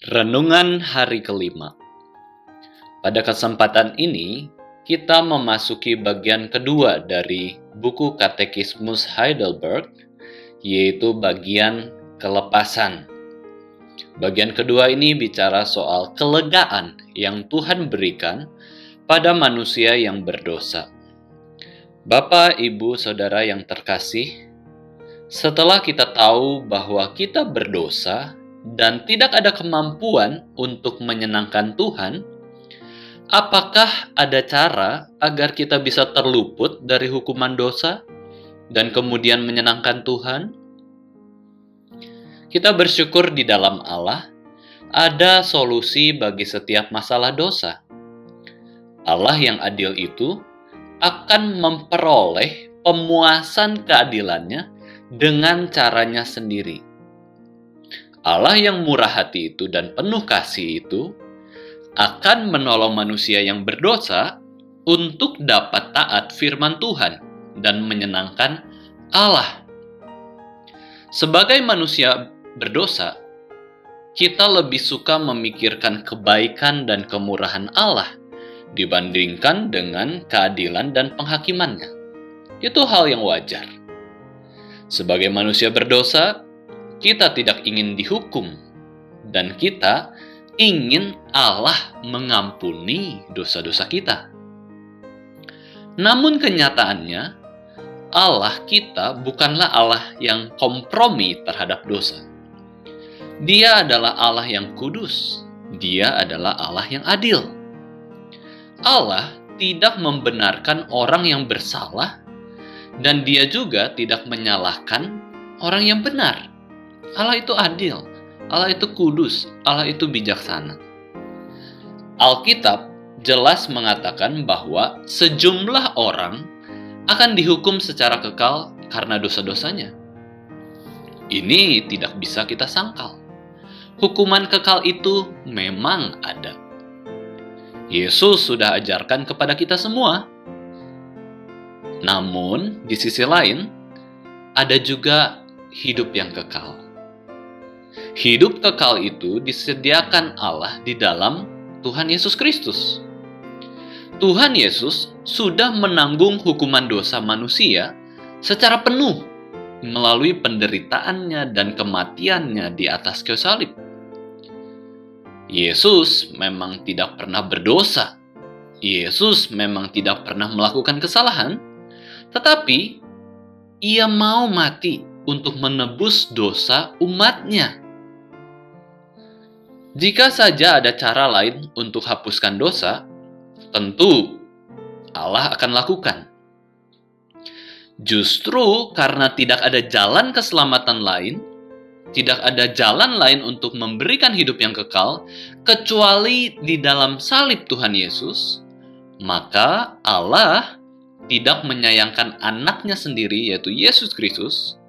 Renungan hari kelima. Pada kesempatan ini, kita memasuki bagian kedua dari buku Katekismus Heidelberg, yaitu bagian kelepasan. Bagian kedua ini bicara soal kelegaan yang Tuhan berikan pada manusia yang berdosa. Bapak, Ibu, Saudara yang terkasih, setelah kita tahu bahwa kita berdosa, dan tidak ada kemampuan untuk menyenangkan Tuhan, apakah ada cara agar kita bisa terluput dari hukuman dosa dan kemudian menyenangkan Tuhan? Kita bersyukur di dalam Allah ada solusi bagi setiap masalah dosa. Allah yang adil itu akan memperoleh pemuasan keadilannya dengan caranya sendiri Allah yang murah hati itu dan penuh kasih itu akan menolong manusia yang berdosa untuk dapat taat firman Tuhan dan menyenangkan Allah. Sebagai manusia berdosa, kita lebih suka memikirkan kebaikan dan kemurahan Allah dibandingkan dengan keadilan dan penghakimannya. Itu hal yang wajar. Sebagai manusia berdosa, kita tidak ingin dihukum, dan kita ingin Allah mengampuni dosa-dosa kita. Namun, kenyataannya, Allah kita bukanlah Allah yang kompromi terhadap dosa. Dia adalah Allah yang kudus, Dia adalah Allah yang adil. Allah tidak membenarkan orang yang bersalah, dan Dia juga tidak menyalahkan orang yang benar. Allah itu adil, Allah itu kudus, Allah itu bijaksana. Alkitab jelas mengatakan bahwa sejumlah orang akan dihukum secara kekal karena dosa-dosanya. Ini tidak bisa kita sangkal. Hukuman kekal itu memang ada. Yesus sudah ajarkan kepada kita semua. Namun, di sisi lain, ada juga hidup yang kekal. Hidup kekal itu disediakan Allah di dalam Tuhan Yesus Kristus. Tuhan Yesus sudah menanggung hukuman dosa manusia secara penuh melalui penderitaannya dan kematiannya di atas kayu salib. Yesus memang tidak pernah berdosa. Yesus memang tidak pernah melakukan kesalahan, tetapi ia mau mati untuk menebus dosa umatnya. Jika saja ada cara lain untuk hapuskan dosa, tentu Allah akan lakukan. Justru karena tidak ada jalan keselamatan lain, tidak ada jalan lain untuk memberikan hidup yang kekal kecuali di dalam salib Tuhan Yesus, maka Allah tidak menyayangkan anaknya sendiri yaitu Yesus Kristus.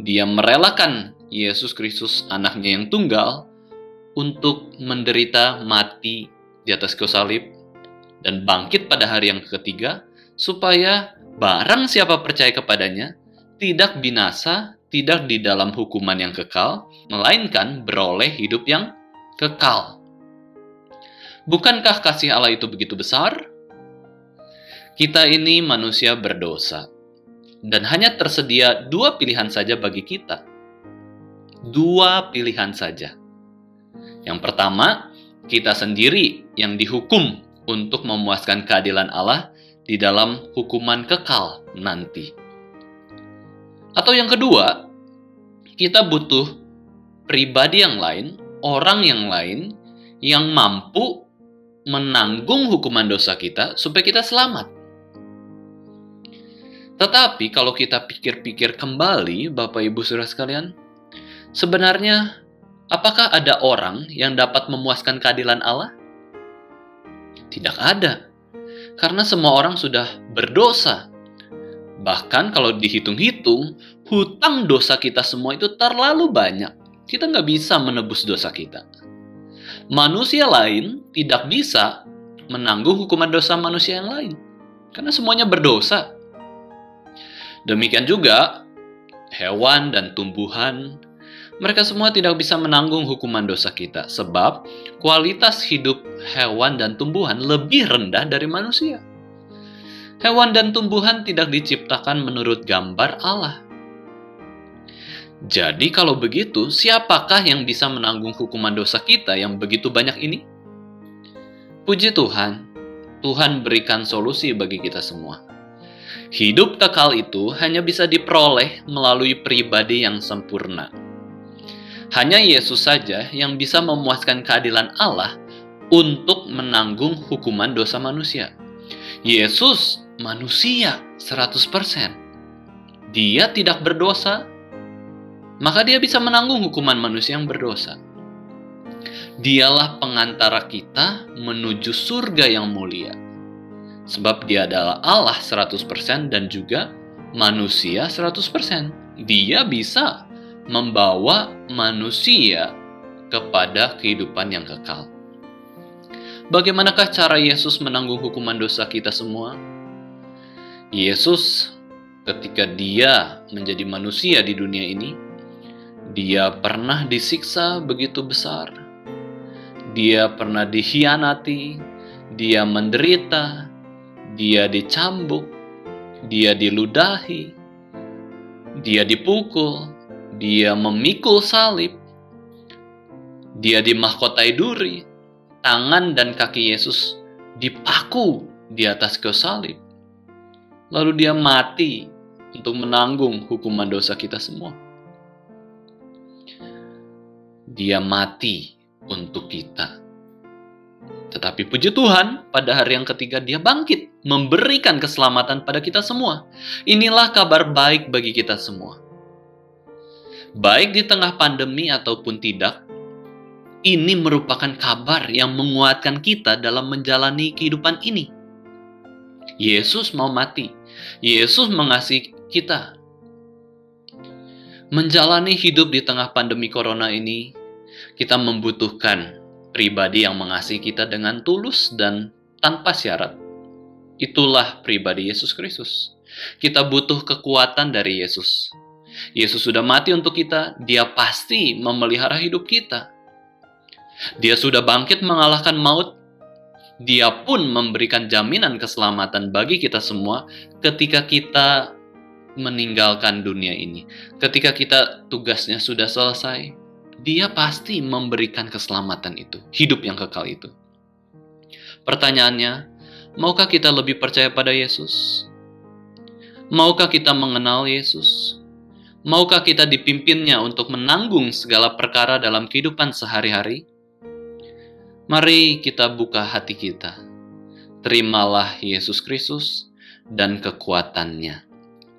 Dia merelakan Yesus Kristus anaknya yang tunggal untuk menderita mati di atas kayu salib dan bangkit pada hari yang ketiga supaya barang siapa percaya kepadanya tidak binasa, tidak di dalam hukuman yang kekal, melainkan beroleh hidup yang kekal. Bukankah kasih Allah itu begitu besar? Kita ini manusia berdosa, dan hanya tersedia dua pilihan saja bagi kita. Dua pilihan saja. Yang pertama, kita sendiri yang dihukum untuk memuaskan keadilan Allah di dalam hukuman kekal nanti. Atau yang kedua, kita butuh pribadi yang lain, orang yang lain yang mampu menanggung hukuman dosa kita supaya kita selamat. Tetapi kalau kita pikir-pikir kembali, Bapak Ibu Saudara sekalian, sebenarnya Apakah ada orang yang dapat memuaskan keadilan Allah? Tidak ada. Karena semua orang sudah berdosa. Bahkan kalau dihitung-hitung, hutang dosa kita semua itu terlalu banyak. Kita nggak bisa menebus dosa kita. Manusia lain tidak bisa menanggung hukuman dosa manusia yang lain. Karena semuanya berdosa. Demikian juga hewan dan tumbuhan Mereka semua tidak bisa menanggung hukuman dosa kita, sebab kualitas hidup hewan dan tumbuhan lebih rendah dari manusia. Hewan dan tumbuhan tidak diciptakan menurut gambar Allah. Jadi, kalau begitu, siapakah yang bisa menanggung hukuman dosa kita yang begitu banyak ini? Puji Tuhan, Tuhan berikan solusi bagi kita semua. Hidup kekal itu hanya bisa diperoleh melalui pribadi yang sempurna. Hanya Yesus saja yang bisa memuaskan keadilan Allah untuk menanggung hukuman dosa manusia. Yesus manusia 100%. Dia tidak berdosa, maka dia bisa menanggung hukuman manusia yang berdosa. Dialah pengantara kita menuju surga yang mulia. Sebab dia adalah Allah 100% dan juga manusia 100%. Dia bisa membawa manusia kepada kehidupan yang kekal. Bagaimanakah cara Yesus menanggung hukuman dosa kita semua? Yesus ketika dia menjadi manusia di dunia ini, dia pernah disiksa begitu besar dia pernah dikhianati, dia menderita, dia dicambuk, dia diludahi, dia dipukul, dia memikul salib, dia dimahkotai duri, tangan dan kaki Yesus dipaku di atas kayu salib. Lalu dia mati untuk menanggung hukuman dosa kita semua. Dia mati untuk kita. Tetapi puji Tuhan, pada hari yang ketiga dia bangkit, memberikan keselamatan pada kita semua. Inilah kabar baik bagi kita semua. Baik di tengah pandemi ataupun tidak, ini merupakan kabar yang menguatkan kita dalam menjalani kehidupan ini. Yesus mau mati. Yesus mengasihi kita. Menjalani hidup di tengah pandemi corona ini kita membutuhkan pribadi yang mengasihi kita dengan tulus dan tanpa syarat. Itulah pribadi Yesus Kristus. Kita butuh kekuatan dari Yesus. Yesus sudah mati untuk kita, Dia pasti memelihara hidup kita. Dia sudah bangkit mengalahkan maut. Dia pun memberikan jaminan keselamatan bagi kita semua ketika kita meninggalkan dunia ini. Ketika kita tugasnya sudah selesai, dia pasti memberikan keselamatan itu, hidup yang kekal itu. Pertanyaannya, maukah kita lebih percaya pada Yesus? Maukah kita mengenal Yesus? Maukah kita dipimpinnya untuk menanggung segala perkara dalam kehidupan sehari-hari? Mari kita buka hati kita. Terimalah Yesus Kristus dan kekuatannya.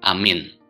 Amin.